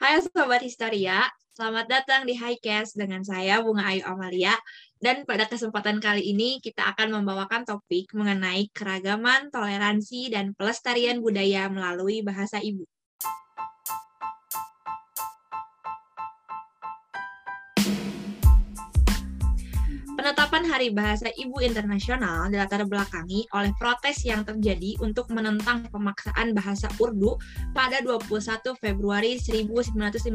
Hai Sobat Historia, selamat datang di Highcast dengan saya Bunga Ayu Amalia. Dan pada kesempatan kali ini kita akan membawakan topik mengenai keragaman, toleransi, dan pelestarian budaya melalui bahasa ibu. Penetapan Hari Bahasa Ibu Internasional dilatar belakangi oleh protes yang terjadi untuk menentang pemaksaan bahasa Urdu pada 21 Februari 1952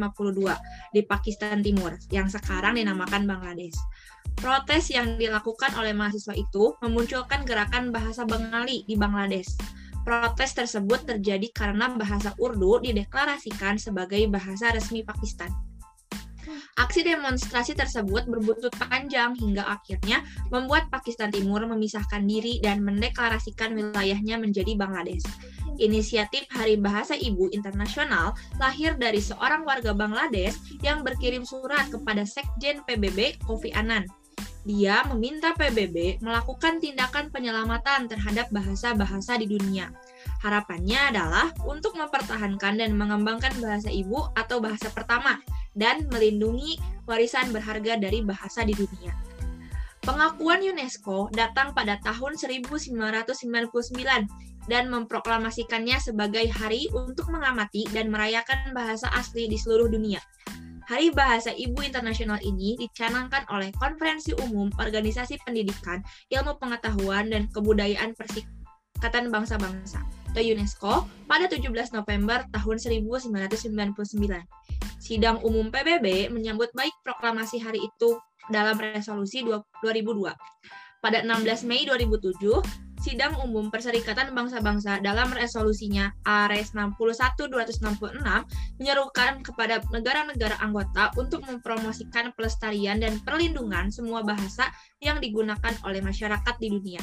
di Pakistan Timur, yang sekarang dinamakan Bangladesh. Protes yang dilakukan oleh mahasiswa itu memunculkan gerakan bahasa Bengali di Bangladesh. Protes tersebut terjadi karena bahasa Urdu dideklarasikan sebagai bahasa resmi Pakistan. Aksi demonstrasi tersebut berbuntut panjang hingga akhirnya membuat Pakistan Timur memisahkan diri dan mendeklarasikan wilayahnya menjadi Bangladesh. Inisiatif Hari Bahasa Ibu Internasional lahir dari seorang warga Bangladesh yang berkirim surat kepada Sekjen PBB Kofi Annan. Dia meminta PBB melakukan tindakan penyelamatan terhadap bahasa-bahasa di dunia. Harapannya adalah untuk mempertahankan dan mengembangkan bahasa ibu atau bahasa pertama dan melindungi warisan berharga dari bahasa di dunia. Pengakuan UNESCO datang pada tahun 1999 dan memproklamasikannya sebagai hari untuk mengamati dan merayakan bahasa asli di seluruh dunia. Hari Bahasa Ibu Internasional ini dicanangkan oleh Konferensi Umum Organisasi Pendidikan, Ilmu Pengetahuan, dan Kebudayaan Persikatan Bangsa-Bangsa atau UNESCO pada 17 November tahun 1999. Sidang Umum PBB menyambut baik proklamasi hari itu dalam resolusi 2002. Pada 16 Mei 2007, Sidang Umum Perserikatan Bangsa-Bangsa dalam resolusinya ARES 61-266 menyerukan kepada negara-negara anggota untuk mempromosikan pelestarian dan perlindungan semua bahasa yang digunakan oleh masyarakat di dunia.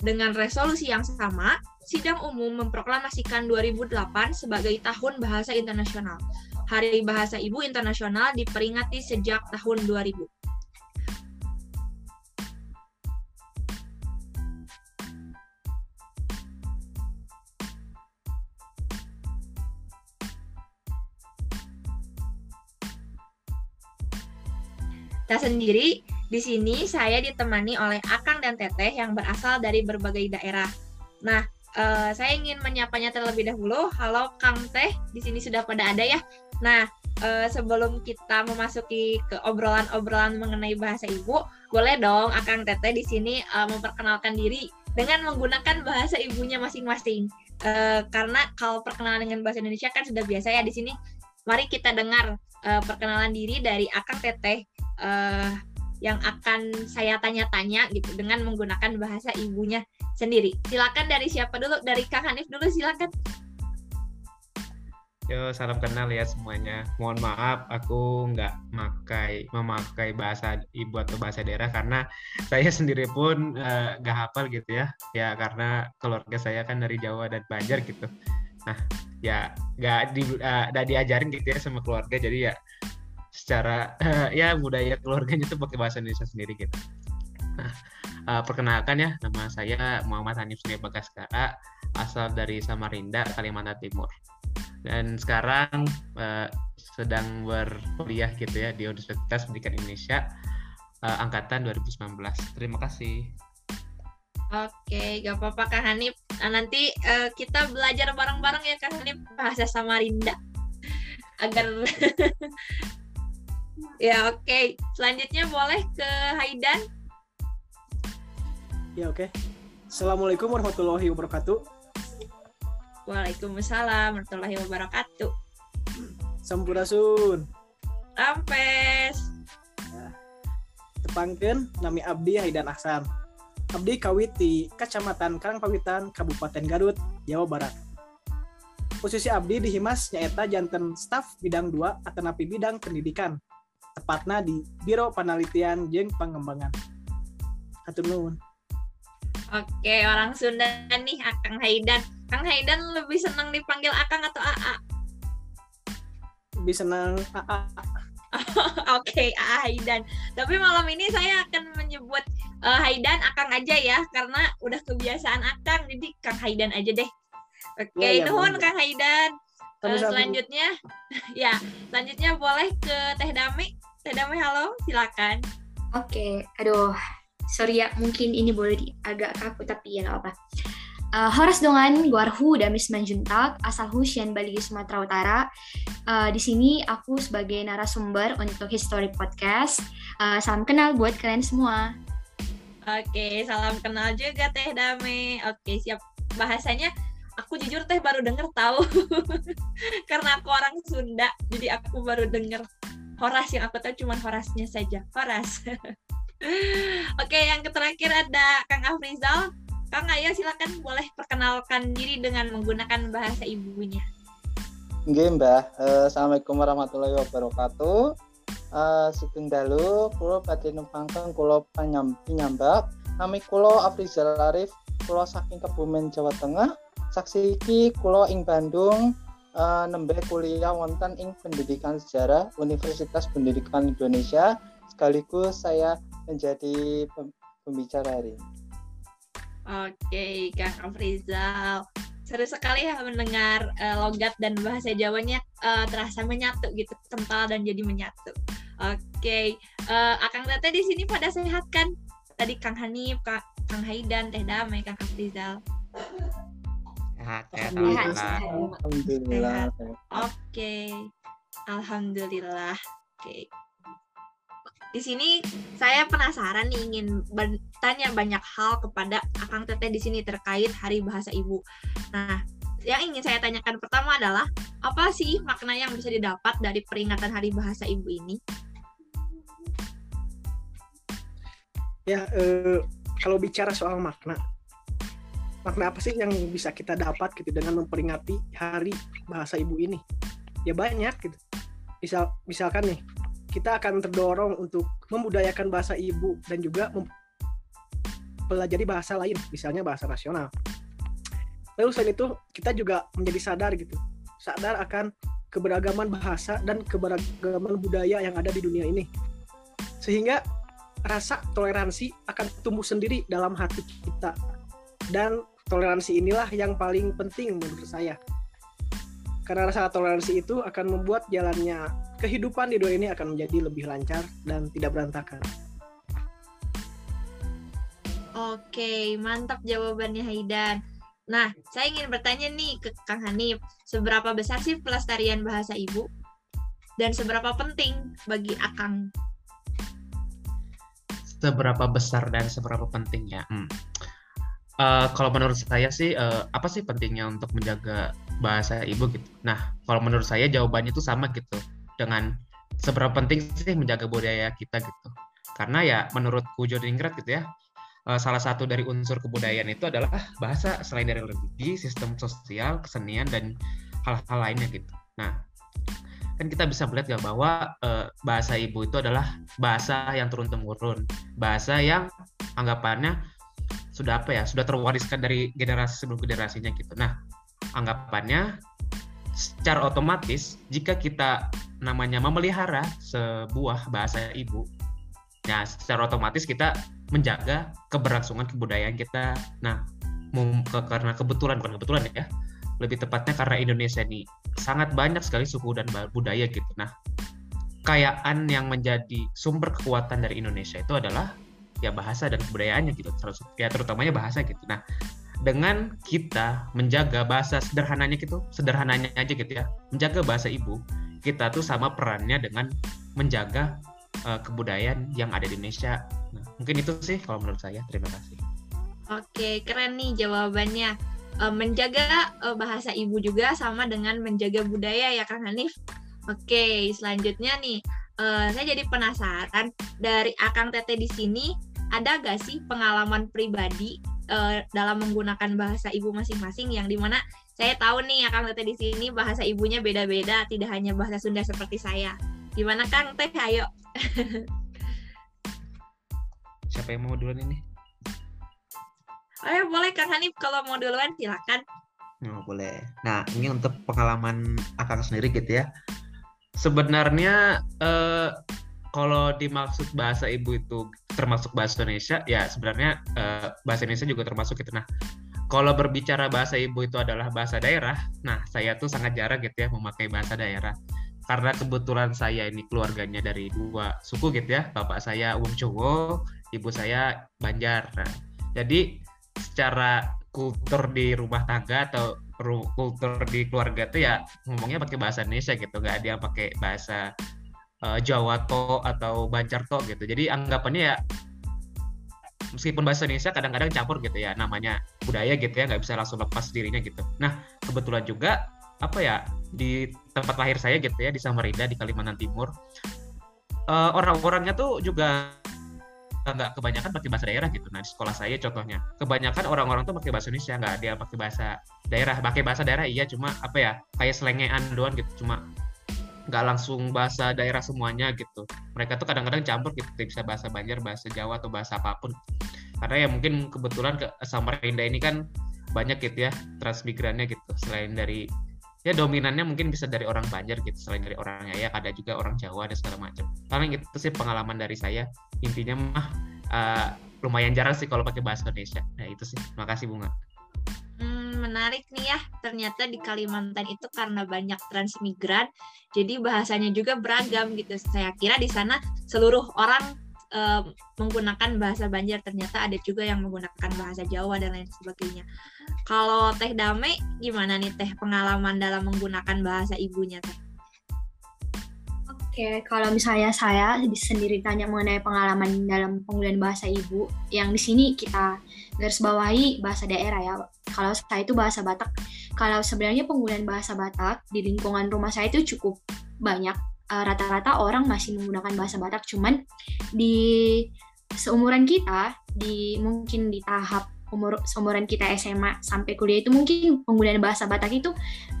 Dengan resolusi yang sama, Sidang Umum memproklamasikan 2008 sebagai Tahun Bahasa Internasional. Hari Bahasa Ibu Internasional diperingati sejak tahun 2000. Tak sendiri, di sini saya ditemani oleh Akang dan Teteh yang berasal dari berbagai daerah. Nah, uh, saya ingin menyapanya terlebih dahulu. Halo Kang Teh, di sini sudah pada ada ya. Nah, uh, sebelum kita memasuki ke obrolan-obrolan mengenai bahasa ibu, boleh dong Akang Teteh di sini uh, memperkenalkan diri dengan menggunakan bahasa ibunya masing-masing. Uh, karena kalau perkenalan dengan bahasa Indonesia kan sudah biasa ya di sini. Mari kita dengar uh, perkenalan diri dari Akang Teteh uh, yang akan saya tanya-tanya gitu dengan menggunakan bahasa ibunya sendiri. Silakan dari siapa dulu? Dari Kang Hanif dulu silakan. Yo, salam kenal ya semuanya. Mohon maaf, aku nggak makai memakai bahasa ibu atau bahasa daerah karena saya sendiri pun uh, nggak hafal gitu ya. Ya karena keluarga saya kan dari Jawa dan Banjar gitu. Nah, ya nggak di, uh, diajarin gitu ya sama keluarga. Jadi ya secara ya budaya keluarganya itu pakai bahasa Indonesia sendiri gitu. Nah, uh, perkenalkan ya, nama saya Muhammad Hanif Surya Bagaskara, asal dari Samarinda, Kalimantan Timur dan sekarang uh, sedang berkuliah gitu ya di Universitas Pendidikan Indonesia uh, angkatan 2019. Terima kasih. Oke, gak apa-apa Kak Hanif. Nah, nanti uh, kita belajar bareng-bareng ya Kak Hanif bahasa Samarinda. Agar Ya, oke. Okay. Selanjutnya boleh ke Haidan. Ya, oke. Okay. Assalamualaikum warahmatullahi wabarakatuh. Waalaikumsalam warahmatullahi wabarakatuh. Sampurasun. Rampes. Ya. Tepangken nami Abdi Haidan Ahsan. Abdi Kawiti, Kecamatan Karangpawitan, Kabupaten Garut, Jawa Barat. Posisi Abdi di Himas nyaeta janten staf bidang 2 atau napi bidang pendidikan. Tepatnya di Biro Penelitian Jeng Pengembangan. Hatur nuhun. Oke, orang Sunda nih Akang Haidan Kang Haidan lebih senang dipanggil Akang atau AA? Lebih senang AA. Oke, okay, AA Haidan. Tapi malam ini saya akan menyebut uh, Haidan Akang aja ya, karena udah kebiasaan Akang, jadi Kang Haidan aja deh. Oke, okay, ya, ya, nuhun Kang Haidan. Satu- selanjutnya, ya, selanjutnya boleh ke Teh Dame. Dame, halo, silakan. Oke, aduh, sorry ya, mungkin ini boleh di, agak kaku tapi ya nggak apa. Uh, Horas dongan guarhu damis manjuntak asal Husyan Bali Sumatera Utara. Uh, di sini aku sebagai narasumber untuk History Podcast. Uh, salam kenal buat kalian semua. Oke, salam kenal juga Teh Dame. Oke, siap. Bahasanya aku jujur Teh baru denger tahu. Karena aku orang Sunda, jadi aku baru denger Horas yang aku tahu cuma Horasnya saja. Horas. Oke, yang terakhir ada Kang Afrizal. Kang Ayo silakan boleh perkenalkan diri dengan menggunakan bahasa ibunya. Nggih, Mbah. Eh, Assalamualaikum warahmatullahi wabarakatuh. Eh, Sugeng dalu, kula badhe numpangken kula panyam pinyambak. Nami kula Afrizal Arif, kula saking Kebumen Jawa Tengah. Saksi iki kula ing Bandung eh, nembe kuliah wonten ing Pendidikan Sejarah Universitas Pendidikan Indonesia. Sekaligus saya menjadi pem- pembicara hari ini. Oke, Kang Afrizal. Seru sekali ya mendengar eh, logat dan bahasa Jawanya eh, terasa menyatu gitu, kental dan jadi menyatu. Oke, eh, Akang Tete di sini pada sehat kan? Tadi Kang Hanif, Kak, Kang Haidan, Teh Damai, Kang Afrizal. Sehat, sehat, Alhamdulillah. alhamdulillah. Alhamdulillah. Oke, alhamdulillah. Oke. Di sini saya penasaran nih ingin bertanya banyak hal kepada Akang Teteh di sini terkait Hari Bahasa Ibu. Nah, yang ingin saya tanyakan pertama adalah apa sih makna yang bisa didapat dari peringatan Hari Bahasa Ibu ini? ya eh, kalau bicara soal makna makna apa sih yang bisa kita dapat gitu dengan memperingati hari bahasa ibu ini? Ya banyak gitu. Misal misalkan nih kita akan terdorong untuk membudayakan bahasa ibu dan juga mempelajari bahasa lain misalnya bahasa nasional. Lalu selain itu kita juga menjadi sadar gitu. Sadar akan keberagaman bahasa dan keberagaman budaya yang ada di dunia ini. Sehingga rasa toleransi akan tumbuh sendiri dalam hati kita dan toleransi inilah yang paling penting menurut saya karena rasa toleransi itu akan membuat jalannya kehidupan di dunia ini akan menjadi lebih lancar dan tidak berantakan Oke, mantap jawabannya Haidan. Nah, saya ingin bertanya nih ke Kang Hanif, seberapa besar sih pelestarian bahasa ibu? Dan seberapa penting bagi Akang? seberapa besar dan seberapa pentingnya. Hmm. Eh, kalau menurut saya sih eh, apa sih pentingnya untuk menjaga bahasa ibu gitu. Nah, kalau menurut saya jawabannya itu sama gitu dengan seberapa penting sih menjaga budaya kita gitu. Karena ya menurutku Jodingrat gitu ya, eh, salah satu dari unsur kebudayaan itu adalah bahasa selain dari religi, sistem sosial, kesenian dan hal-hal lainnya gitu. Nah, kan kita bisa melihat ya bahwa eh, bahasa ibu itu adalah bahasa yang turun temurun bahasa yang anggapannya sudah apa ya sudah terwariskan dari generasi sebelum generasinya gitu nah anggapannya secara otomatis jika kita namanya memelihara sebuah bahasa ibu ya secara otomatis kita menjaga keberlangsungan kebudayaan kita nah karena kebetulan bukan kebetulan ya lebih tepatnya karena Indonesia ini sangat banyak sekali suku dan budaya gitu. Nah, kekayaan yang menjadi sumber kekuatan dari Indonesia itu adalah ya bahasa dan kebudayaannya gitu. Ya terutamanya bahasa gitu. Nah, dengan kita menjaga bahasa sederhananya gitu, sederhananya aja gitu ya, menjaga bahasa ibu, kita tuh sama perannya dengan menjaga eh, kebudayaan yang ada di Indonesia. Nah, mungkin itu sih kalau menurut saya. Terima kasih. Oke, keren nih jawabannya. Eh, menjaga eh, bahasa ibu juga sama dengan menjaga budaya ya Kang Hanif. Oke, selanjutnya nih, saya jadi penasaran dari Akang Tete di sini ada gak sih pengalaman pribadi eh, dalam menggunakan bahasa ibu masing-masing yang di mana saya tahu nih Akang Tete di sini bahasa ibunya beda-beda, tidak hanya bahasa Sunda seperti saya. Gimana Kang Teh? Ayo. Siapa yang mau duluan ini? Ayo boleh Kang Hanif kalau mau duluan silakan. Oh, boleh. Nah, ini untuk pengalaman Akang sendiri gitu ya. Sebenarnya eh, kalau dimaksud bahasa ibu itu termasuk bahasa Indonesia, ya sebenarnya eh, bahasa Indonesia juga termasuk gitu. Nah, kalau berbicara bahasa ibu itu adalah bahasa daerah, nah saya tuh sangat jarang gitu ya memakai bahasa daerah. Karena kebetulan saya ini keluarganya dari dua suku gitu ya, bapak saya Wong Jowo, ibu saya Banjar. Nah, jadi secara kultur di rumah tangga atau kultur di keluarga tuh ya ngomongnya pakai bahasa Indonesia gitu, nggak ada yang pakai bahasa uh, Jawa to atau Banjar to gitu. Jadi anggapannya ya meskipun bahasa Indonesia kadang-kadang campur gitu ya namanya budaya gitu ya nggak bisa langsung lepas dirinya gitu nah kebetulan juga apa ya di tempat lahir saya gitu ya di Samarinda di Kalimantan Timur uh, orang-orangnya tuh juga nggak kebanyakan pakai bahasa daerah gitu. Nah di sekolah saya contohnya kebanyakan orang-orang tuh pakai bahasa Indonesia nggak yang pakai bahasa daerah. Pakai bahasa daerah iya cuma apa ya kayak selengean doang gitu. Cuma nggak langsung bahasa daerah semuanya gitu. Mereka tuh kadang-kadang campur gitu, bisa bahasa Banjar, bahasa Jawa atau bahasa apa pun. Karena ya mungkin kebetulan ke Samarinda ini kan banyak gitu ya transmigrannya gitu. Selain dari ya dominannya mungkin bisa dari orang Banjar gitu, selain dari orang ya ada juga orang Jawa dan segala macam. Paling itu sih pengalaman dari saya. Intinya mah uh, lumayan jarang sih kalau pakai bahasa Indonesia. Nah itu sih. Makasih Bunga menarik nih ya. Ternyata di Kalimantan itu karena banyak transmigran, jadi bahasanya juga beragam gitu. Saya kira di sana seluruh orang uh, menggunakan bahasa Banjar, ternyata ada juga yang menggunakan bahasa Jawa dan lain sebagainya. Kalau Teh Dame, gimana nih Teh pengalaman dalam menggunakan bahasa ibunya? Oke, kalau misalnya saya sendiri tanya mengenai pengalaman dalam penggunaan bahasa ibu, yang di sini kita garis bawahi bahasa daerah ya. Kalau saya itu bahasa Batak. Kalau sebenarnya penggunaan bahasa Batak di lingkungan rumah saya itu cukup banyak. Eh, rata-rata orang masih menggunakan bahasa Batak, cuman di seumuran kita, di mungkin di tahap umur seumuran kita SMA sampai kuliah itu mungkin penggunaan bahasa Batak itu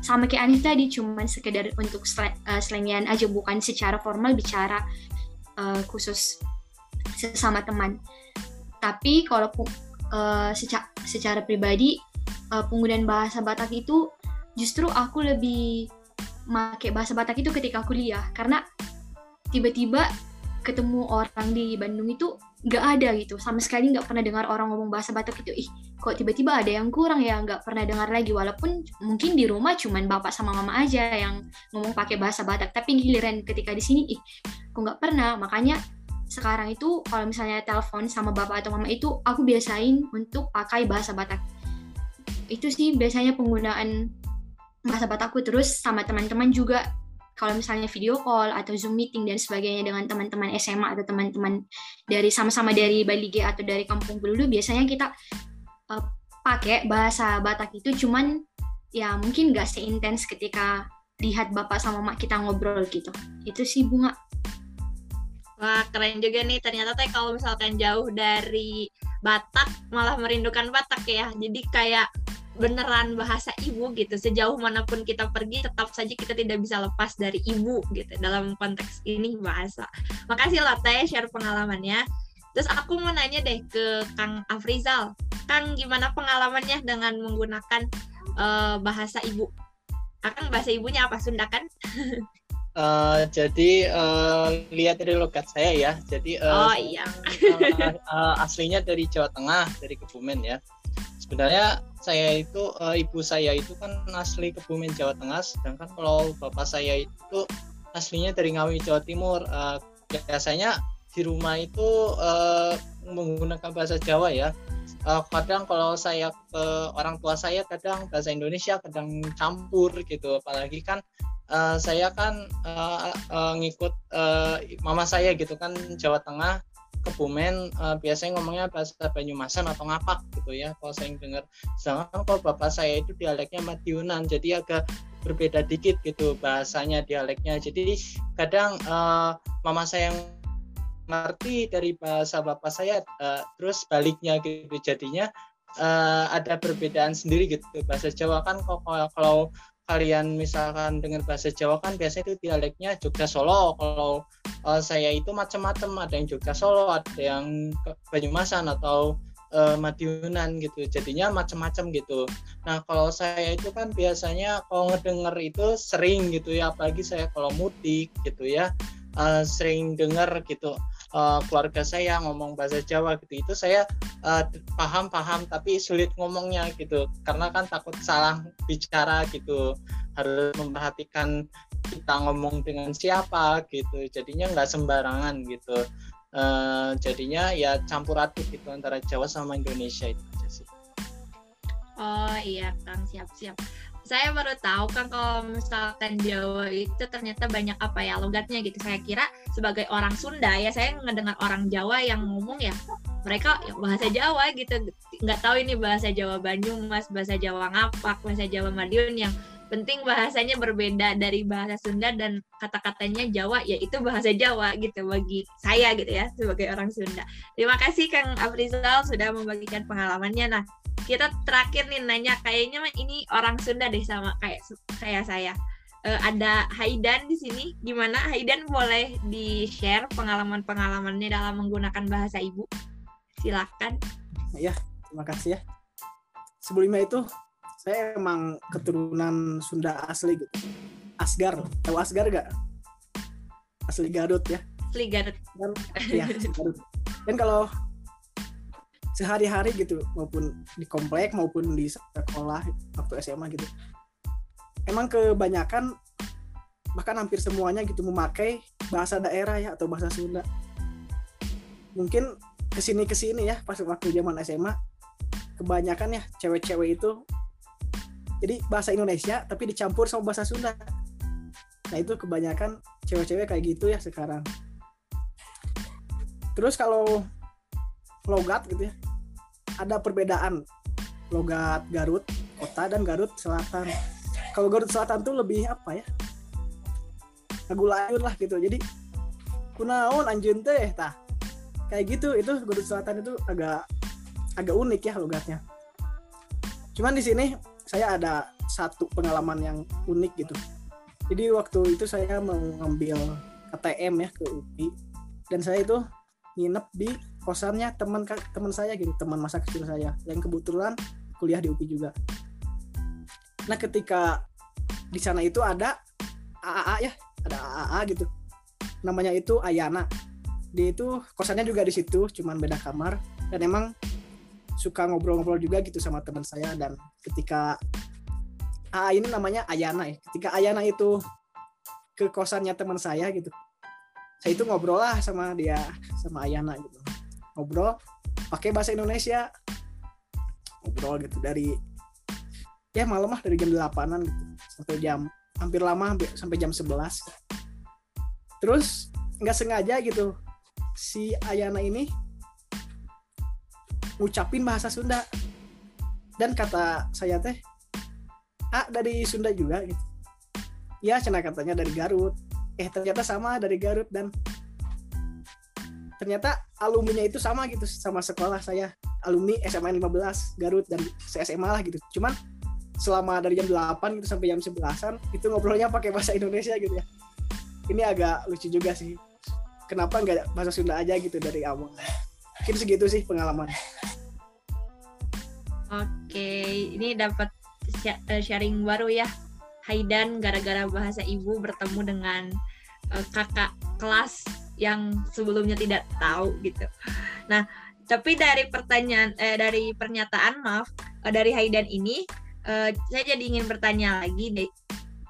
sama kayak Anif tadi cuman sekedar untuk sel uh, selengian aja bukan secara formal bicara uh, khusus sesama teman. Tapi kalau uh, secara, secara pribadi uh, penggunaan bahasa Batak itu justru aku lebih pakai bahasa Batak itu ketika kuliah karena tiba-tiba ketemu orang di Bandung itu nggak ada gitu. Sama sekali nggak pernah dengar orang ngomong bahasa Batak itu ih kok tiba-tiba ada yang kurang ya? Nggak pernah dengar lagi. Walaupun mungkin di rumah cuman bapak sama mama aja yang ngomong pakai bahasa Batak. Tapi giliran ketika di sini ih kok nggak pernah. Makanya sekarang itu kalau misalnya telepon sama bapak atau mama itu aku biasain untuk pakai bahasa Batak. Itu sih biasanya penggunaan bahasa Batakku terus sama teman-teman juga kalau misalnya video call atau Zoom meeting dan sebagainya dengan teman-teman SMA atau teman-teman dari sama-sama dari Bali G atau dari Kampung Belulu biasanya kita uh, pakai bahasa Batak itu cuman ya mungkin nggak seintens ketika lihat bapak sama mak kita ngobrol gitu. Itu sih bunga. Wah keren juga nih ternyata teh kalau misalkan jauh dari Batak malah merindukan Batak ya. Jadi kayak beneran bahasa ibu gitu. Sejauh mana pun kita pergi tetap saja kita tidak bisa lepas dari ibu gitu dalam konteks ini bahasa. Makasih loh teh share pengalamannya. Terus aku mau nanya deh ke Kang Afrizal. Kang gimana pengalamannya dengan menggunakan uh, bahasa ibu? Akan bahasa ibunya apa? Sunda kan? Uh, jadi uh, lihat dari logat saya ya. Jadi uh, oh iya. uh, uh, aslinya dari Jawa Tengah, dari Kebumen ya sebenarnya saya itu uh, ibu saya itu kan asli Kebumen Jawa Tengah. Sedangkan kalau bapak saya itu aslinya dari Ngawi Jawa Timur. Uh, biasanya di rumah itu uh, menggunakan bahasa Jawa ya. Uh, kadang kalau saya ke orang tua saya kadang bahasa Indonesia kadang campur gitu. Apalagi kan uh, saya kan uh, uh, ngikut uh, mama saya gitu kan Jawa Tengah Kebumen uh, biasanya ngomongnya bahasa Banyumasan atau ngapak gitu ya kalau saya dengar. Sedangkan kalau bapak saya itu dialeknya Madiunan jadi agak berbeda dikit gitu bahasanya dialeknya. Jadi kadang uh, mama saya yang ngerti dari bahasa bapak saya uh, terus baliknya gitu. Jadinya uh, ada perbedaan sendiri gitu. Bahasa Jawa kan kalau kalau kalian misalkan dengan bahasa Jawa kan biasanya itu dialeknya Jogja Solo kalau uh, saya itu macam-macam ada yang Jogja Solo ada yang Banyumasan atau uh, Madiunan gitu. Jadinya macam-macam gitu. Nah kalau saya itu kan biasanya kalau ngedenger itu sering gitu ya. Apalagi saya kalau mudik gitu ya uh, sering dengar gitu. Uh, keluarga saya ngomong bahasa Jawa gitu. Itu saya uh, paham paham tapi sulit ngomongnya gitu. Karena kan takut salah bicara gitu. Harus memperhatikan kita ngomong dengan siapa gitu. Jadinya nggak sembarangan gitu. Uh, jadinya ya campur aduk gitu antara Jawa sama Indonesia itu aja sih. Oh iya Kang. Siap siap. Saya baru tahu kan kalau misalkan Jawa itu ternyata banyak apa ya logatnya gitu. Saya kira sebagai orang Sunda ya saya ngedengar orang Jawa yang ngomong ya mereka ya bahasa Jawa gitu. Nggak tahu ini bahasa Jawa Banyumas, bahasa Jawa Ngapak, bahasa Jawa Madiun yang penting bahasanya berbeda dari bahasa Sunda dan kata-katanya Jawa yaitu bahasa Jawa gitu bagi saya gitu ya sebagai orang Sunda. Terima kasih Kang Afrizal sudah membagikan pengalamannya. Nah, kita terakhir nih nanya kayaknya ini orang Sunda deh sama kayak kayak saya. Uh, ada Haidan di sini. Gimana Haidan boleh di-share pengalaman-pengalamannya dalam menggunakan bahasa ibu? Silakan. Ya, terima kasih ya. Sebelumnya itu saya emang keturunan Sunda asli gitu. Asgar, tahu Asgar gak? Asli Garut ya. Asli Garut. Dan, ya, Garut. Dan kalau sehari-hari gitu maupun di komplek maupun di sekolah waktu SMA gitu emang kebanyakan bahkan hampir semuanya gitu memakai bahasa daerah ya atau bahasa Sunda mungkin ke sini ke sini ya pas waktu zaman SMA kebanyakan ya cewek-cewek itu jadi bahasa Indonesia tapi dicampur sama bahasa Sunda. Nah itu kebanyakan cewek-cewek kayak gitu ya sekarang. Terus kalau logat gitu ya ada perbedaan. Logat Garut kota dan Garut Selatan. Kalau Garut Selatan tuh lebih apa ya? Lagu lah gitu. Jadi kunaon anjun teh? Tah. Kayak gitu itu Garut Selatan itu agak agak unik ya logatnya. Cuman di sini saya ada satu pengalaman yang unik gitu. Jadi waktu itu saya mau ngambil KTM ya ke UPI dan saya itu nginep di kosannya teman teman saya gitu teman masa kecil saya yang kebetulan kuliah di UPI juga. Nah ketika di sana itu ada AAA ya ada AAA gitu. Namanya itu Ayana. Dia itu kosannya juga di situ cuman beda kamar. Dan emang suka ngobrol-ngobrol juga gitu sama teman saya dan ketika AA ini namanya Ayana ya ketika Ayana itu ke kosannya teman saya gitu saya itu ngobrol lah sama dia sama Ayana gitu. Ngobrol pakai bahasa Indonesia. Ngobrol gitu dari ya malam lah dari jam 8an gitu sampai jam hampir lama sampai jam 11 terus nggak sengaja gitu si Ayana ini ngucapin bahasa Sunda. Dan kata saya teh ah dari Sunda juga gitu. Ya cina katanya dari Garut. Eh ternyata sama dari Garut dan ternyata alumninya itu sama gitu sama sekolah saya. Alumni SMA 15 Garut dan SMA lah gitu. Cuman selama dari jam 8 gitu sampai jam 11an itu ngobrolnya pakai bahasa Indonesia gitu ya. Ini agak lucu juga sih. Kenapa nggak bahasa Sunda aja gitu dari awal? Mungkin segitu sih pengalaman oke ini dapat eh, sharing baru ya. Haidan gara-gara bahasa ibu bertemu dengan uh, kakak kelas yang sebelumnya tidak tahu gitu. Nah, tapi dari pertanyaan eh, dari pernyataan maaf eh, dari Haidan ini eh, saya jadi ingin bertanya lagi deh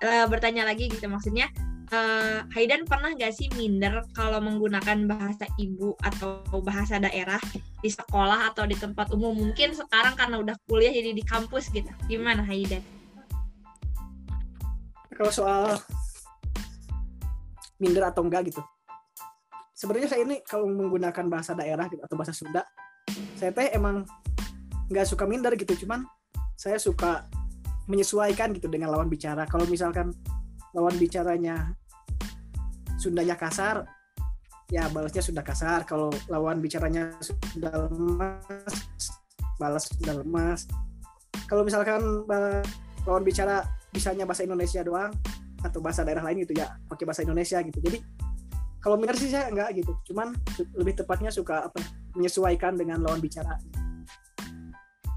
eh, bertanya lagi gitu maksudnya. Eh, Haidan pernah gak sih minder kalau menggunakan bahasa ibu atau bahasa daerah di sekolah atau di tempat umum mungkin sekarang karena udah kuliah jadi di kampus gitu. Gimana Haidan? Kalau soal minder atau enggak gitu. Sebenarnya saya ini kalau menggunakan bahasa daerah gitu, atau bahasa Sunda saya teh emang nggak suka minder gitu. Cuman saya suka menyesuaikan gitu dengan lawan bicara. Kalau misalkan lawan bicaranya Sundanya kasar ya balasnya sudah kasar. Kalau lawan bicaranya sudah lemas balas sudah lemas. Kalau misalkan lawan bicara bisanya bahasa Indonesia doang atau bahasa daerah lain gitu ya pakai bahasa Indonesia gitu. Jadi kalau minder sih saya enggak gitu. Cuman lebih tepatnya suka apa menyesuaikan dengan lawan bicara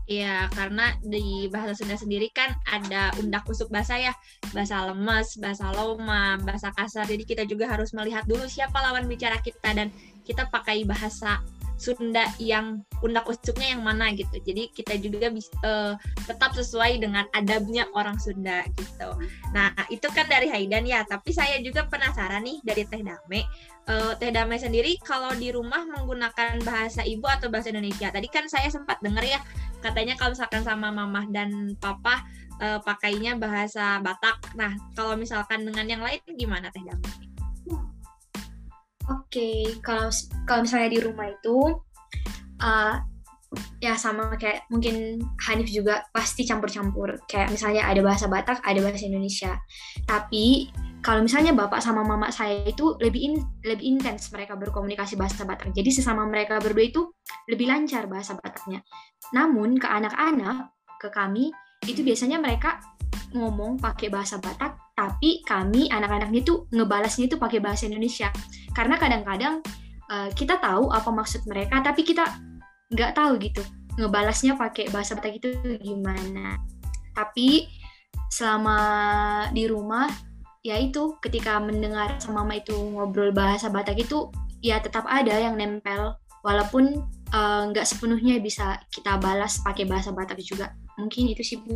Iya, karena di bahasa Sunda sendiri kan ada undak usuk bahasa ya, bahasa lemes, bahasa loma, bahasa kasar. Jadi kita juga harus melihat dulu siapa lawan bicara kita dan kita pakai bahasa Sunda yang undak usuknya yang mana gitu. Jadi kita juga bisa uh, tetap sesuai dengan adabnya orang Sunda gitu. Nah itu kan dari Haidan ya. Tapi saya juga penasaran nih dari Teh Dame. Uh, Teh Dame sendiri kalau di rumah menggunakan bahasa ibu atau bahasa Indonesia. Tadi kan saya sempat dengar ya katanya kalau misalkan sama mamah dan papa uh, pakainya bahasa Batak. Nah kalau misalkan dengan yang lain gimana Teh Dame? Oke, okay. kalau kalau misalnya di rumah itu uh, ya sama kayak mungkin Hanif juga pasti campur-campur. Kayak misalnya ada bahasa Batak, ada bahasa Indonesia. Tapi kalau misalnya bapak sama mama saya itu lebih in, lebih intens mereka berkomunikasi bahasa Batak. Jadi sesama mereka berdua itu lebih lancar bahasa Bataknya. Namun ke anak-anak, ke kami itu biasanya mereka ngomong pakai bahasa Batak, tapi kami anak-anaknya itu ngebalasnya itu pakai bahasa Indonesia. Karena kadang-kadang uh, kita tahu apa maksud mereka, tapi kita nggak tahu gitu ngebalasnya pakai bahasa Batak itu gimana. Tapi selama di rumah, ya itu ketika mendengar sama mama itu ngobrol bahasa Batak itu ya tetap ada yang nempel, walaupun eh, nggak uh, sepenuhnya bisa kita balas pakai bahasa Batak juga. Mungkin itu sih bu.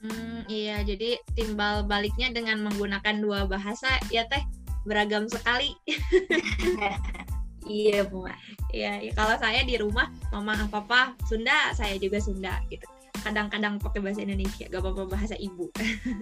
Hmm, iya, jadi timbal baliknya dengan menggunakan dua bahasa ya teh beragam sekali. iya, Bu. Iya, ya, kalau saya di rumah mama papa Sunda, saya juga Sunda gitu. Kadang-kadang pakai bahasa Indonesia, gak apa-apa bahasa ibu.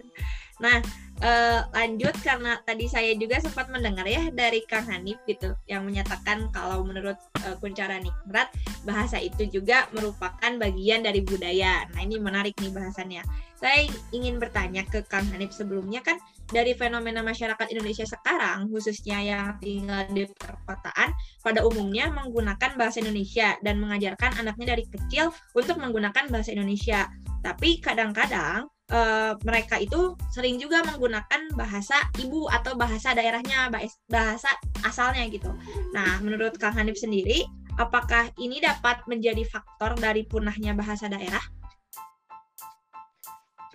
nah, uh, lanjut karena tadi saya juga sempat mendengar ya dari Kang Hanif gitu yang menyatakan kalau menurut uh, Kuncara Nikmat bahasa itu juga merupakan bagian dari budaya. Nah ini menarik nih bahasannya. Saya ingin bertanya ke Kang Hanif sebelumnya kan dari fenomena masyarakat Indonesia sekarang, khususnya yang tinggal di perkotaan, pada umumnya menggunakan bahasa Indonesia dan mengajarkan anaknya dari kecil untuk menggunakan bahasa Indonesia. Tapi kadang-kadang uh, mereka itu sering juga menggunakan bahasa ibu atau bahasa daerahnya, bahasa asalnya gitu. Nah, menurut Kang Hanif sendiri, apakah ini dapat menjadi faktor dari punahnya bahasa daerah?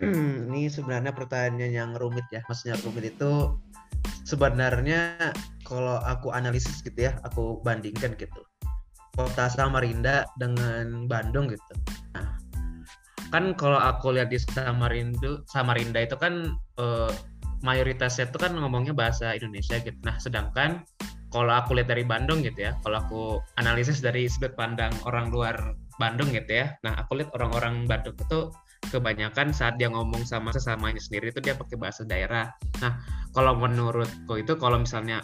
Hmm, ini sebenarnya pertanyaan yang rumit ya. Maksudnya rumit itu sebenarnya kalau aku analisis gitu ya, aku bandingkan gitu. Kota Samarinda dengan Bandung gitu. Nah, kan kalau aku lihat di Samarinda Samarinda itu kan uh, mayoritasnya itu kan ngomongnya bahasa Indonesia gitu. Nah, sedangkan kalau aku lihat dari Bandung gitu ya, kalau aku analisis dari sudut pandang orang luar Bandung gitu ya. Nah, aku lihat orang-orang Bandung itu kebanyakan saat dia ngomong sama sesamanya sendiri itu dia pakai bahasa daerah. Nah, kalau menurutku itu kalau misalnya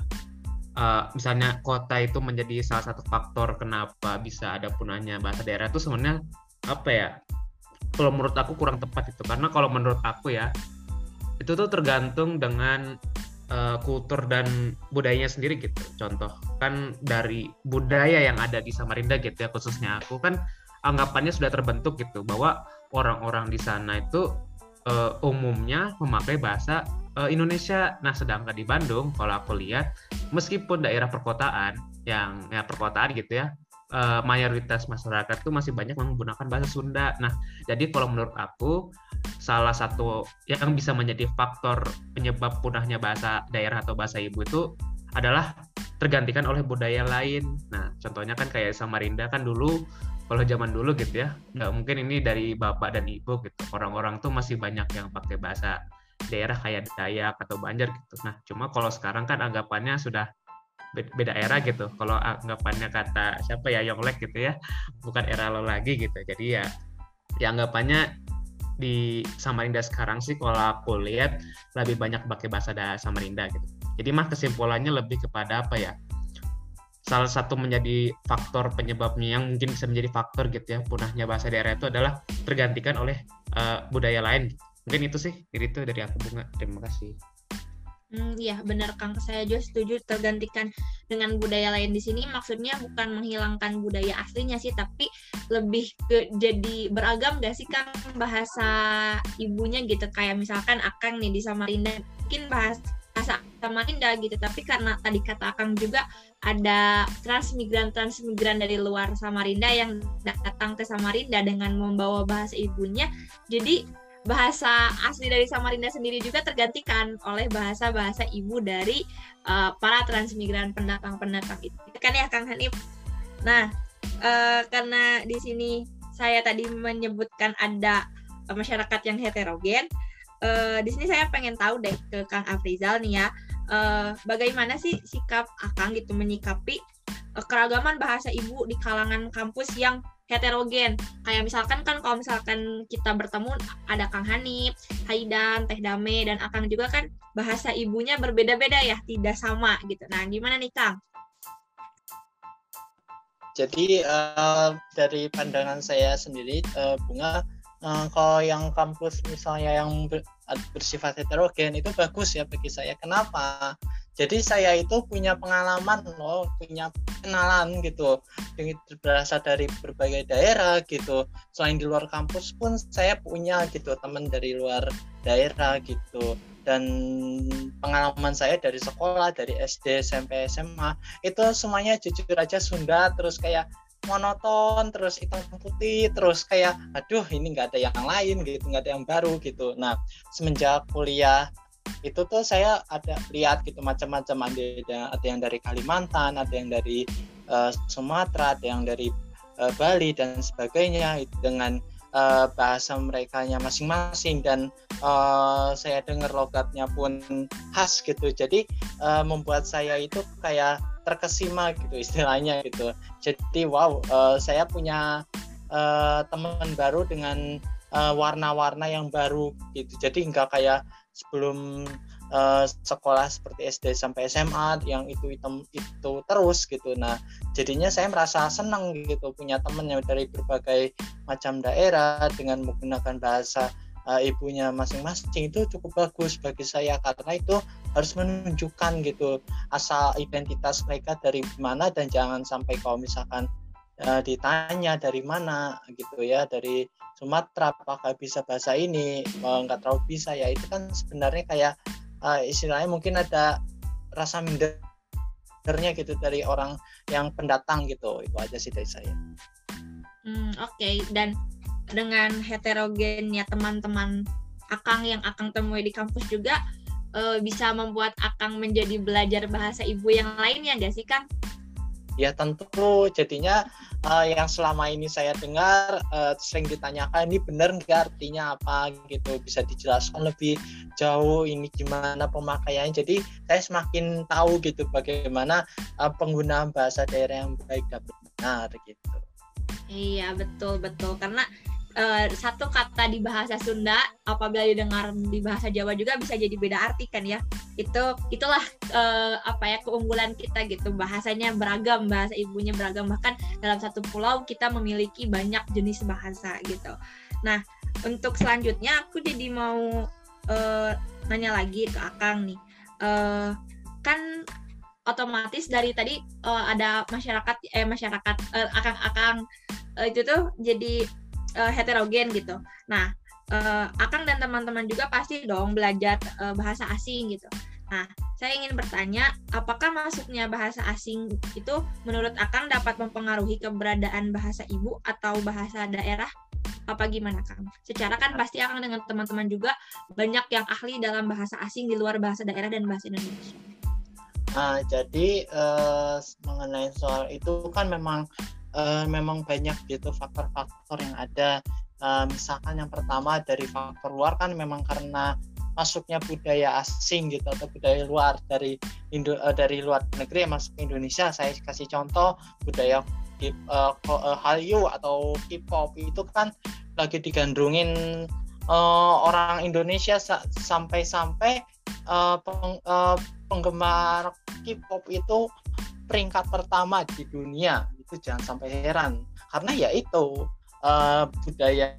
uh, misalnya kota itu menjadi salah satu faktor kenapa bisa ada punahnya bahasa daerah itu sebenarnya apa ya? kalau menurut aku kurang tepat itu karena kalau menurut aku ya itu tuh tergantung dengan uh, kultur dan budayanya sendiri gitu contoh kan dari budaya yang ada di Samarinda gitu ya khususnya aku kan anggapannya sudah terbentuk gitu bahwa orang-orang di sana itu uh, umumnya memakai bahasa uh, Indonesia. Nah, sedangkan di Bandung, kalau aku lihat, meskipun daerah perkotaan yang ya perkotaan gitu ya, uh, mayoritas masyarakat tuh masih banyak menggunakan bahasa Sunda. Nah, jadi kalau menurut aku salah satu yang bisa menjadi faktor penyebab punahnya bahasa daerah atau bahasa ibu itu adalah tergantikan oleh budaya lain. Nah, contohnya kan kayak Samarinda kan dulu kalau zaman dulu gitu ya, nggak mungkin ini dari bapak dan ibu gitu. Orang-orang tuh masih banyak yang pakai bahasa daerah kayak Dayak atau Banjar gitu. Nah, cuma kalau sekarang kan anggapannya sudah beda era gitu kalau anggapannya kata siapa ya Yonglek gitu ya bukan era lo lagi gitu jadi ya ya anggapannya di Samarinda sekarang sih kalau aku lihat lebih banyak pakai bahasa Samarinda gitu jadi mah kesimpulannya lebih kepada apa ya? Salah satu menjadi faktor penyebabnya yang mungkin bisa menjadi faktor gitu ya punahnya bahasa daerah itu adalah tergantikan oleh uh, budaya lain. Mungkin itu sih jadi itu dari aku bunga. Terima kasih. Hmm, iya benar Kang, saya juga setuju tergantikan dengan budaya lain di sini. Maksudnya bukan menghilangkan budaya aslinya sih, tapi lebih ke jadi beragam gak sih Kang bahasa ibunya gitu. Kayak misalkan Akang nih di Samarinda, mungkin bahasa bahasa Samarinda gitu, tapi karena tadi kata Akang juga ada transmigran transmigran dari luar Samarinda yang datang ke Samarinda dengan membawa bahasa ibunya, jadi bahasa asli dari Samarinda sendiri juga tergantikan oleh bahasa-bahasa ibu dari uh, para transmigran pendatang-pendatang itu. Kan ya Kang Hanif? Nah, uh, karena di sini saya tadi menyebutkan ada masyarakat yang heterogen, uh, di sini saya pengen tahu deh ke Kang Afrizal nih ya, uh, bagaimana sih sikap Akang gitu menyikapi uh, keragaman bahasa ibu di kalangan kampus yang heterogen. Kayak misalkan kan kalau misalkan kita bertemu ada Kang Hanif, Haidan, Teh Dame dan Akang juga kan bahasa ibunya berbeda-beda ya, tidak sama gitu. Nah, gimana nih Kang? Jadi uh, dari pandangan saya sendiri uh, bunga uh, kalau yang kampus misalnya yang bersifat heterogen itu bagus ya bagi saya. Kenapa? jadi saya itu punya pengalaman loh punya kenalan gitu yang berasal dari berbagai daerah gitu selain di luar kampus pun saya punya gitu teman dari luar daerah gitu dan pengalaman saya dari sekolah dari SD SMP SMA itu semuanya jujur aja Sunda terus kayak monoton terus hitam putih terus kayak aduh ini nggak ada yang lain gitu nggak ada yang baru gitu. Nah semenjak kuliah itu tuh saya ada lihat gitu macam-macam. Ada ada yang dari Kalimantan ada yang dari uh, Sumatera ada yang dari uh, Bali dan sebagainya dengan uh, bahasa mereka masing-masing. Dan uh, saya dengar logatnya pun khas gitu. Jadi uh, membuat saya itu kayak terkesima gitu istilahnya gitu. Jadi wow uh, saya punya uh, teman baru dengan warna-warna uh, yang baru gitu. Jadi nggak kayak sebelum uh, sekolah seperti SD sampai SMA yang itu itu, itu terus gitu. Nah, jadinya saya merasa senang gitu punya teman yang dari berbagai macam daerah dengan menggunakan bahasa uh, ibunya masing-masing. Itu cukup bagus bagi saya karena itu harus menunjukkan gitu asal identitas mereka dari mana dan jangan sampai kalau misalkan uh, ditanya dari mana gitu ya dari Sumatera apakah bisa bahasa ini nggak terlalu bisa ya itu kan sebenarnya kayak uh, istilahnya mungkin ada rasa mindernya gitu dari orang yang pendatang gitu itu aja sih dari saya. Hmm, Oke okay. dan dengan heterogennya teman-teman Akang yang Akang temui di kampus juga uh, bisa membuat Akang menjadi belajar bahasa ibu yang lainnya nggak sih Kang? Ya tentu jadinya uh, yang selama ini saya dengar uh, sering ditanyakan ini benar nggak artinya apa? gitu. Bisa dijelaskan lebih jauh ini gimana pemakaiannya. Jadi saya semakin tahu gitu bagaimana uh, penggunaan bahasa daerah yang baik dan benar gitu. Iya betul betul. Karena uh, satu kata di bahasa Sunda apabila didengar di bahasa Jawa juga bisa jadi beda arti kan ya. Itu itulah uh, apa ya keunggulan kita gitu. Bahasanya beragam bahasa ibunya beragam. Bahkan dalam satu pulau kita memiliki banyak jenis bahasa gitu. Nah untuk selanjutnya aku jadi mau uh, nanya lagi ke Akang nih. Uh, kan otomatis dari tadi uh, ada masyarakat eh masyarakat uh, akang-akang uh, itu tuh jadi uh, heterogen gitu. Nah, uh, Akang dan teman-teman juga pasti dong belajar uh, bahasa asing gitu. Nah, saya ingin bertanya, apakah masuknya bahasa asing itu menurut Akang dapat mempengaruhi keberadaan bahasa ibu atau bahasa daerah? Apa gimana Kang? Secara kan pasti Akang dengan teman-teman juga banyak yang ahli dalam bahasa asing di luar bahasa daerah dan bahasa Indonesia. Nah, jadi uh, mengenai soal itu kan memang uh, memang banyak gitu faktor-faktor yang ada. Uh, misalkan yang pertama dari faktor luar kan memang karena masuknya budaya asing gitu atau budaya luar dari Indo uh, dari luar negeri yang masuk ke Indonesia. Saya kasih contoh budaya uh, Hallyu atau K-pop itu kan lagi digandrungin uh, orang Indonesia sampai-sampai uh, peng, uh, penggemar K-pop itu peringkat pertama di dunia itu jangan sampai heran. Karena ya itu uh, budaya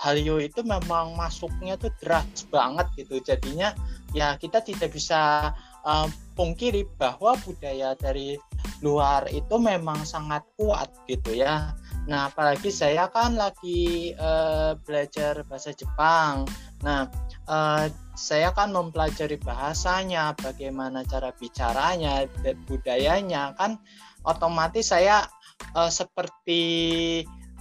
Hallyu itu memang masuknya tuh deras banget gitu. Jadinya ya kita tidak bisa uh, pungkiri bahwa budaya dari luar itu memang sangat kuat gitu ya. Nah apalagi saya kan lagi uh, belajar bahasa Jepang. Nah uh, saya kan mempelajari bahasanya bagaimana cara bicaranya budayanya kan otomatis saya uh, seperti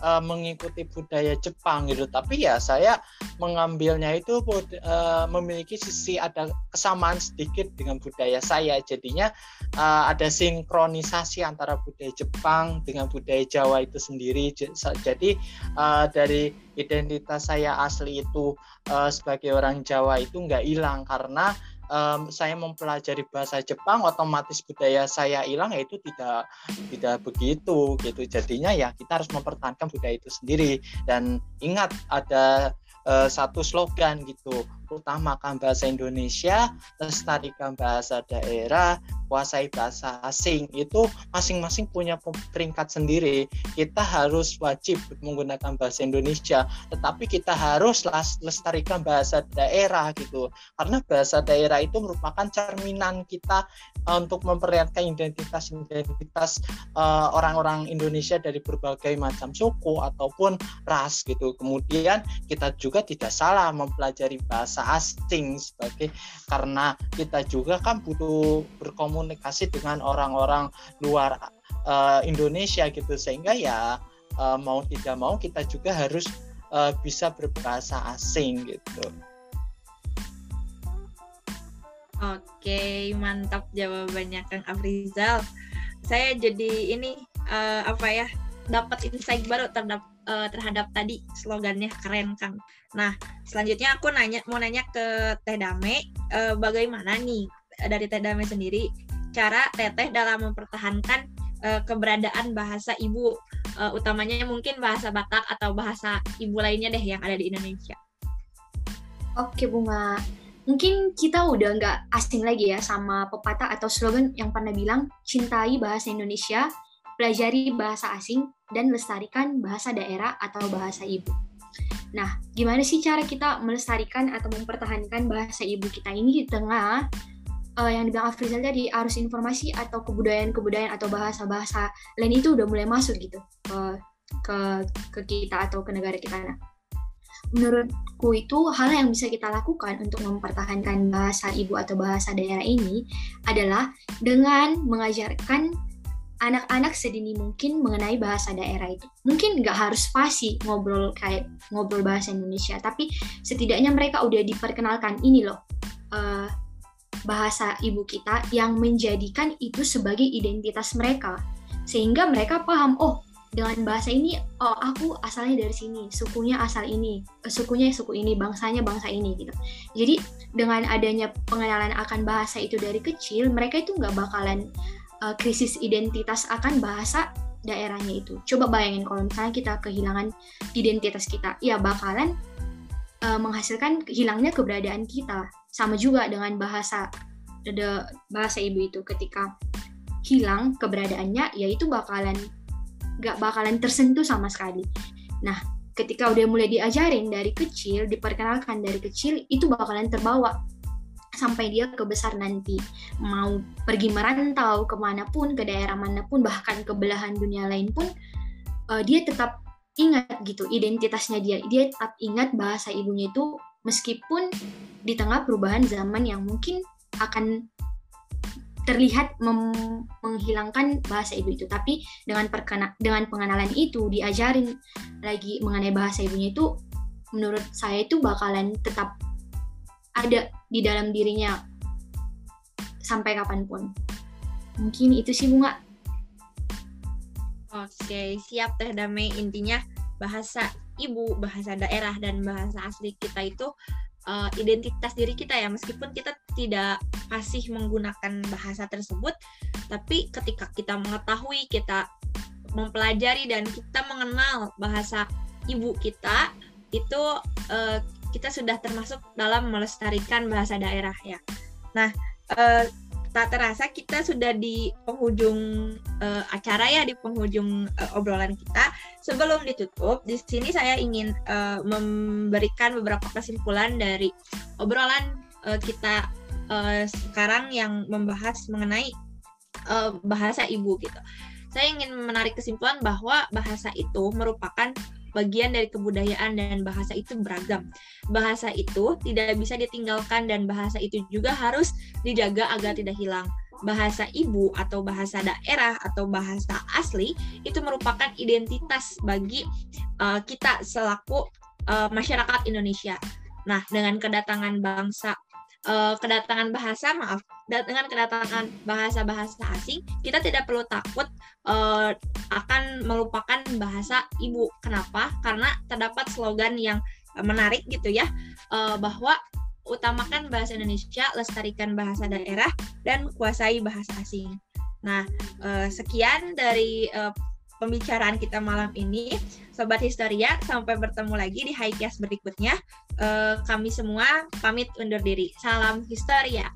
uh, mengikuti budaya Jepang gitu. Tapi ya saya mengambilnya itu uh, memiliki sisi ada kesamaan sedikit dengan budaya saya. Jadinya uh, ada sinkronisasi antara budaya Jepang dengan budaya Jawa itu sendiri. Jadi uh, dari identitas saya asli itu uh, sebagai orang Jawa itu nggak hilang karena um, saya mempelajari bahasa Jepang otomatis budaya saya hilang yaitu tidak tidak begitu gitu. Jadinya ya kita harus mempertahankan budaya itu sendiri. Dan ingat ada uh, satu slogan gitu utamakan bahasa Indonesia, lestarikan bahasa daerah, kuasai bahasa asing. Itu masing-masing punya peringkat sendiri. Kita harus wajib menggunakan bahasa Indonesia, tetapi kita harus lestarikan bahasa daerah gitu. Karena bahasa daerah itu merupakan cerminan kita uh, untuk memperlihatkan identitas-identitas uh, orang-orang Indonesia dari berbagai macam suku ataupun ras gitu. Kemudian kita juga tidak salah mempelajari bahasa bahasa asing sebagai karena kita juga kan butuh berkomunikasi dengan orang-orang luar uh, Indonesia gitu sehingga ya uh, mau tidak mau kita juga harus uh, bisa berbahasa asing gitu. Oke, mantap jawabannya Kang Afrizal. Saya jadi ini uh, apa ya dapat insight baru terhadap uh, terhadap tadi slogannya keren Kang. Nah selanjutnya aku nanya mau nanya ke Teh Dame uh, bagaimana nih dari Teh Dame sendiri cara Teteh dalam mempertahankan uh, keberadaan bahasa ibu uh, utamanya mungkin bahasa Batak atau bahasa ibu lainnya deh yang ada di Indonesia. Oke Bunga, mungkin kita udah nggak asing lagi ya sama pepatah atau slogan yang pernah bilang cintai bahasa Indonesia, pelajari bahasa asing, dan lestarikan bahasa daerah atau bahasa ibu. Nah, gimana sih cara kita melestarikan atau mempertahankan bahasa ibu kita ini di tengah uh, yang dibilang Afrizal tadi arus informasi atau kebudayaan-kebudayaan atau bahasa-bahasa lain itu udah mulai masuk gitu ke ke ke kita atau ke negara kita. Nah, menurutku itu hal yang bisa kita lakukan untuk mempertahankan bahasa ibu atau bahasa daerah ini adalah dengan mengajarkan anak-anak sedini mungkin mengenai bahasa daerah itu. Mungkin nggak harus fasih ngobrol kayak ngobrol bahasa Indonesia, tapi setidaknya mereka udah diperkenalkan. Ini loh uh, bahasa ibu kita yang menjadikan itu sebagai identitas mereka, sehingga mereka paham oh dengan bahasa ini oh aku asalnya dari sini sukunya asal ini eh, sukunya suku ini bangsanya bangsa ini gitu. Jadi dengan adanya pengenalan akan bahasa itu dari kecil mereka itu nggak bakalan uh, krisis identitas akan bahasa daerahnya itu. Coba bayangin kalau misalnya kita kehilangan identitas kita, ya bakalan uh, menghasilkan hilangnya keberadaan kita. Sama juga dengan bahasa ada bahasa ibu itu ketika hilang keberadaannya, ya itu bakalan gak bakalan tersentuh sama sekali. Nah, ketika udah mulai diajarin dari kecil, diperkenalkan dari kecil, itu bakalan terbawa sampai dia kebesar nanti. Mau pergi merantau ke mana pun ke daerah mana pun bahkan ke belahan dunia lain pun uh, dia tetap ingat gitu identitasnya dia. Dia tetap ingat bahasa ibunya itu meskipun di tengah perubahan zaman yang mungkin akan terlihat menghilangkan bahasa ibu itu. Tapi dengan perkena dengan pengenalan itu diajarin lagi mengenai bahasa ibunya itu menurut saya itu bakalan tetap ada di dalam dirinya sampai kapan pun. Mungkin itu sih bunga. Oke, siap Teh Damai. Intinya bahasa ibu, bahasa daerah, dan bahasa asli kita itu uh, identitas diri kita ya. Meskipun kita tidak masih menggunakan bahasa tersebut, tapi ketika kita mengetahui, kita mempelajari dan kita mengenal bahasa ibu kita, itu uh, kita sudah termasuk dalam melestarikan bahasa daerah ya. Nah, eh, tak terasa kita sudah di penghujung eh, acara ya di penghujung eh, obrolan kita. Sebelum ditutup, di sini saya ingin eh, memberikan beberapa kesimpulan dari obrolan eh, kita eh, sekarang yang membahas mengenai eh, bahasa ibu gitu. Saya ingin menarik kesimpulan bahwa bahasa itu merupakan bagian dari kebudayaan dan bahasa itu beragam. Bahasa itu tidak bisa ditinggalkan dan bahasa itu juga harus dijaga agar tidak hilang. bahasa ibu atau bahasa daerah atau bahasa asli itu merupakan identitas bagi uh, kita selaku uh, masyarakat Indonesia. Nah, dengan kedatangan bangsa uh, kedatangan bahasa maaf dengan kedatangan bahasa-bahasa asing kita tidak perlu takut uh, akan melupakan bahasa ibu. Kenapa? Karena terdapat slogan yang menarik gitu ya uh, bahwa utamakan bahasa Indonesia lestarikan bahasa daerah dan kuasai bahasa asing. Nah uh, sekian dari uh, pembicaraan kita malam ini. Sobat Historia, sampai bertemu lagi di Highcast berikutnya. Uh, kami semua pamit undur diri. Salam Historia.